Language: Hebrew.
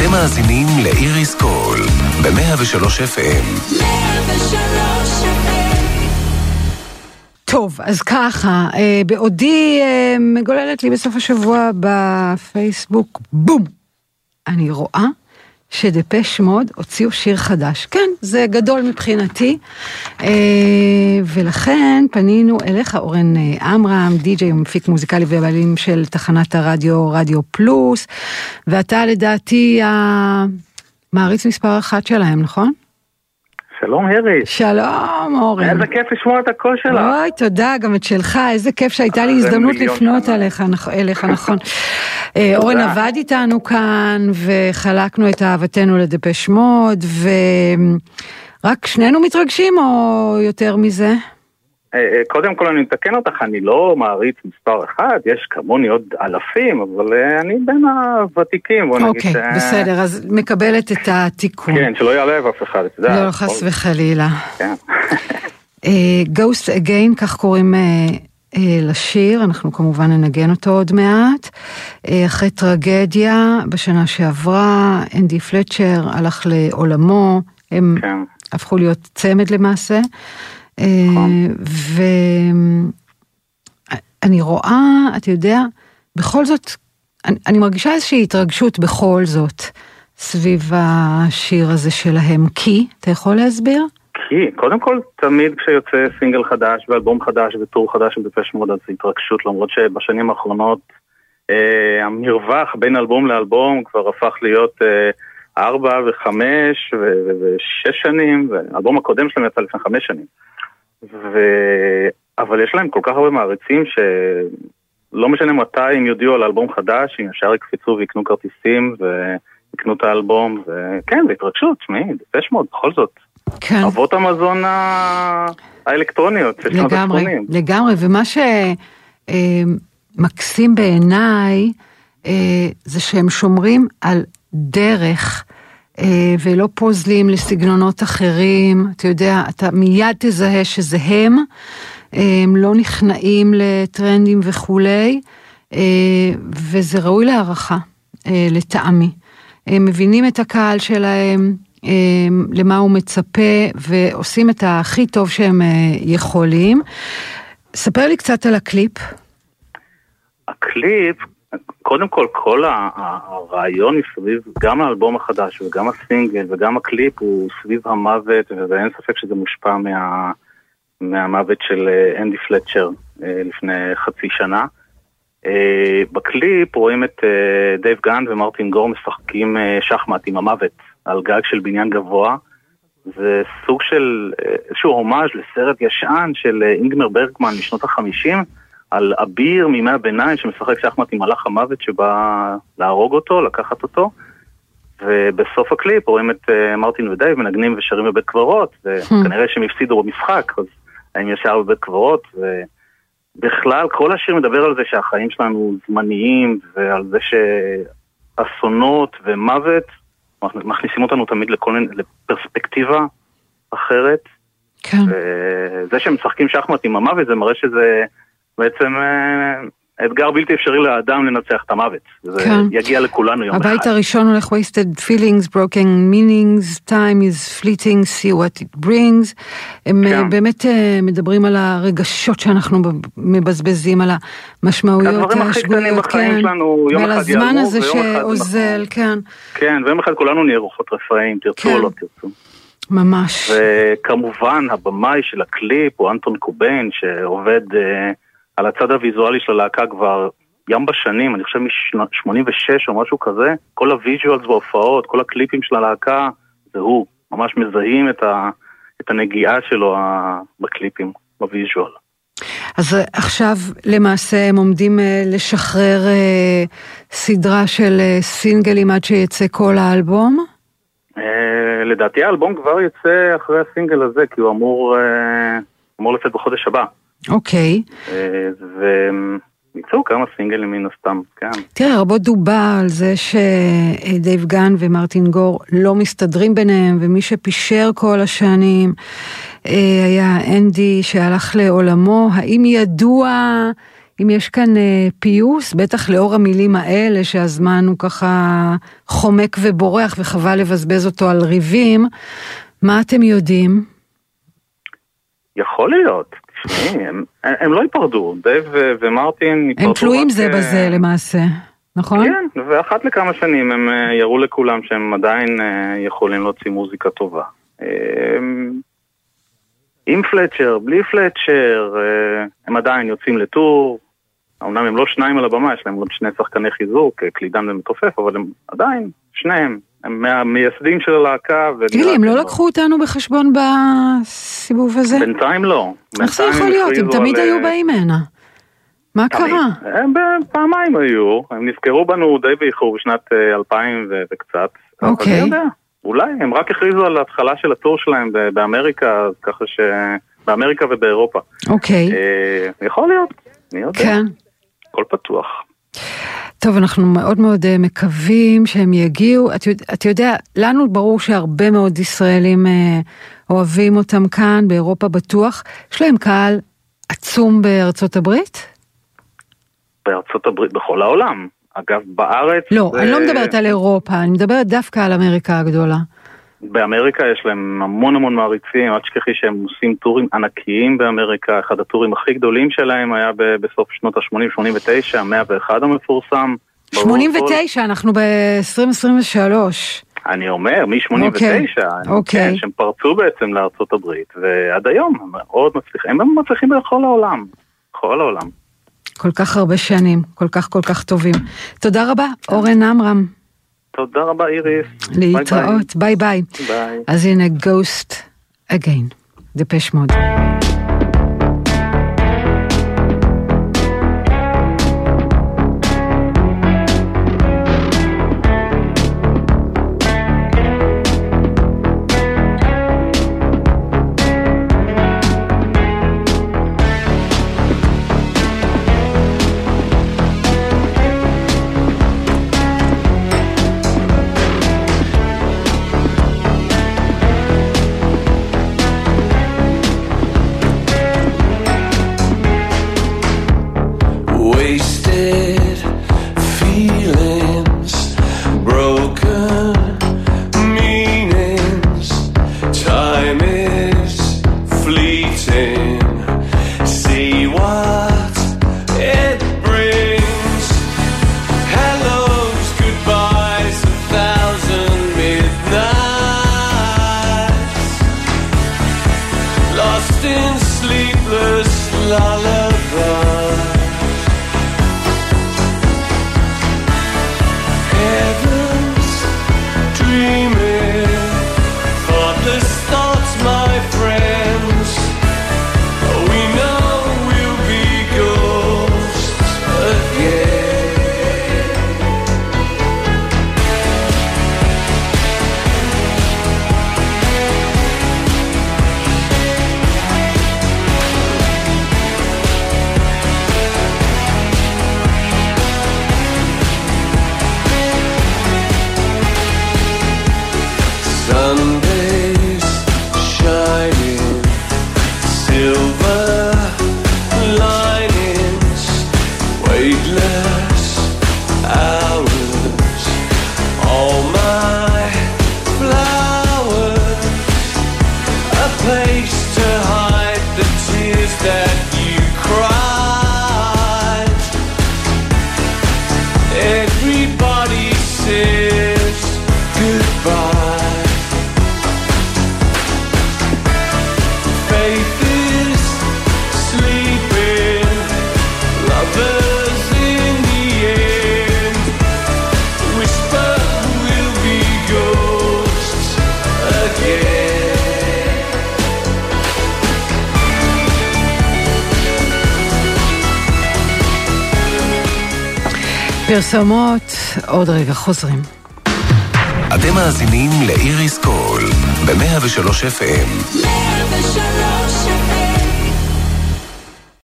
אתם מאזינים לאיריס קול ב-103 FM. 103 טוב, אז ככה, אה, בעודי אה, מגוללת לי בסוף השבוע בפייסבוק, בום! אני רואה שדפש מוד הוציאו שיר חדש. כן, זה גדול מבחינתי, אה, ולכן פנינו אליך, אורן אה, עמרם, די.ג'יי ומפיק מוזיקלי ובעלים של תחנת הרדיו, רדיו פלוס, ואתה לדעתי המעריץ מספר אחת שלהם, נכון? שלום הרי. שלום אורן. איזה כיף לשמוע את הקול שלך. אוי, תודה, גם את שלך, איזה כיף שהייתה לי הזדמנות לפנות אליך, אליך, נכון. אה, אורן עבד איתנו כאן, וחלקנו את אהבתנו לדפש מוד, ורק שנינו מתרגשים או יותר מזה? אה, אה, קודם כל אני מתקן אותך, אני לא מעריץ מספר אחד, יש כמוני עוד אלפים, אבל אה, אני בין הוותיקים, בוא נגיד. אוקיי, okay, בסדר, אז מקבלת את התיקון. כן, שלא יעלב אף אחד, אתה יודע. לא, חס וחלילה. כן. Ghost Again, כך קוראים לשיר, אנחנו כמובן ננגן אותו עוד מעט. אחרי טרגדיה, בשנה שעברה, אנדי פלצ'ר הלך לעולמו, הם כן. הפכו להיות צמד למעשה. נכון. ואני רואה, אתה יודע, בכל זאת, אני, אני מרגישה איזושהי התרגשות בכל זאת סביב השיר הזה שלהם. כי, אתה יכול להסביר? כי, קודם כל, תמיד כשיוצא סינגל חדש ואלבום חדש וטור חדש של דפש מוד, אז זה התרגשות, למרות שבשנים האחרונות אה, המרווח בין אלבום לאלבום כבר הפך להיות אה, ארבע וחמש ושש שנים, והאלבום הקודם שלהם יצא לפני חמש שנים. ו... אבל יש להם כל כך הרבה מעריצים שלא משנה מתי הם יודיעו על אלבום חדש, הם ישר יקפצו ויקנו כרטיסים ויקנו את האלבום, וכן, זה התרגשות, תשמעי, דפש מאוד, בכל זאת. כן. אבות המזון האלקטרוניות של שנות ה-80. לגמרי, לגמרי, ומה שמקסים בעיניי אה, זה שהם שומרים על דרך. אה, ולא פוזלים לסגנונות אחרים, אתה יודע, אתה מיד תזהה שזה הם, אה, הם לא נכנעים לטרנדים וכולי, אה, וזה ראוי להערכה, לטעמי. הם מבינים את הקהל שלהם, למה הוא מצפה, ועושים את הכי טוב שהם יכולים. ספר לי קצת על הקליפ. הקליפ, קודם כל, כל הרעיון מסביב, גם האלבום החדש וגם הסינגל וגם הקליפ הוא סביב המוות, ואין ספק שזה מושפע מה, מהמוות של אה, אנדי פלצ'ר אה, לפני חצי שנה. אה, בקליפ רואים את דייב גהאן ומרטין גור משחקים שחמט עם המוות על גג של בניין גבוה. זה סוג של איזשהו הומאז' לסרט ישן של אינגמר ברגמן משנות החמישים. על אביר מימי הביניים שמשחק שחמט עם מלאך המוות שבא להרוג אותו, לקחת אותו. ובסוף הקליפ רואים את uh, מרטין ודייב מנגנים ושרים בבית קברות, וכנראה שהם הפסידו במשחק, אז הם ישר בבית קברות, ובכלל כל השיר מדבר על זה שהחיים שלנו זמניים, ועל זה שאסונות ומוות מכניסים אותנו תמיד לכל מיני, לפרספקטיבה אחרת. כן. וזה שהם משחקים שחמט עם המוות זה מראה שזה בעצם אה, אתגר בלתי אפשרי לאדם לנצח את המוות. זה כן. יגיע לכולנו יום הבית אחד. הבית הראשון הולך wasted feelings, broken meanings, time is fleeting, see what it brings. הם אה, כן. באמת אה, מדברים על הרגשות שאנחנו מבזבזים, על המשמעויות השגויות, כן. ועל הזמן הזה שאוזל, כן. כן, ויום אחד כולנו נהיה רוחות רפאים, תרצו כן. או לא תרצו. ממש. וכמובן, הבמאי של הקליפ הוא אנטון קורביין, שעובד... על הצד הוויזואלי של הלהקה כבר המון שנים, אני חושב מ-86 או משהו כזה, כל ה visuals בהופעות, כל הקליפים של הלהקה, זה הוא. ממש מזהים את, ה, את הנגיעה שלו בקליפים, ב visual. אז עכשיו למעשה הם עומדים אה, לשחרר אה, סדרה של אה, סינגלים עד שיצא כל האלבום? לדעתי האלבום כבר יצא אחרי הסינגל הזה, כי הוא אמור, אמור לצאת בחודש הבא. אוקיי. ויצאו כמה סינגלים מן הסתם, כן. תראה, רבות דובר על זה שדייב גן ומרטין גור לא מסתדרים ביניהם, ומי שפישר כל השנים אה, היה אנדי שהלך לעולמו. האם ידוע אם יש כאן אה, פיוס, בטח לאור המילים האלה שהזמן הוא ככה חומק ובורח וחבל לבזבז אותו על ריבים, מה אתם יודעים? יכול להיות. הם, הם לא ייפרדו, דייב ומרטין ייפרדו הם תלויים זה בזה למעשה. נכון? כן, ואחת לכמה שנים הם אה, יראו לכולם שהם עדיין אה, יכולים להוציא מוזיקה טובה. אה, עם פלצ'ר, בלי פלצ'ר, הם עדיין יוצאים ל tour. אמנם הם לא שניים על הבמה, יש להם עוד שני שחקני חיזוק, קלידן ומתופף, אבל הם עדיין, שניהם, הם מהמייסדים של הלהקה. תגיד לי, הם לא לקחו אותנו בחשבון בסיבוב הזה? בינתיים לא. איך זה יכול להיות? הם תמיד היו באים הנה. מה קרה? הם פעמיים היו, הם נזכרו בנו די באיחור בשנת 2000 אה, וקצת. אוקיי. אני יודע, אולי, הם רק הכריזו על ההתחלה של הטור שלהם באמריקה, ככה ש... באמריקה ובאירופה. אוקיי. אה, יכול להיות, מי יודע. כן. הכל פתוח. טוב, אנחנו מאוד מאוד אה, מקווים שהם יגיעו. אתה את יודע, לנו ברור שהרבה מאוד ישראלים אוהבים אותם כאן, באירופה בטוח. יש להם קהל עצום בארצות הברית? בארצות הברית, בכל העולם. אגב, בארץ... לא, זה... אני לא מדברת על אירופה, אני מדברת דווקא על אמריקה הגדולה. באמריקה יש להם המון המון מעריצים, אל תשכחי שהם עושים טורים ענקיים באמריקה, אחד הטורים הכי גדולים שלהם היה בסוף שנות ה-80, 89, 101 המפורסם. 89, אנחנו ב-2023. אני אומר, מ-89, אוקיי, אוקיי. כן, שהם פרצו בעצם לארצות הברית, ועד היום הם מאוד מצליחים, הם מצליחים בכל העולם, בכל העולם. כל כך הרבה שנים, כל כך כל כך טובים. תודה רבה, אורן עמרם. תודה רבה, איריס. להתראות, ביי ביי. ביי. אז הנה, Ghost Again, דפש מוד. lost in sleepless lullaby. פרסומות, עוד רגע חוזרים. אתם מאזינים לאיריס קול ב-103 FM. 103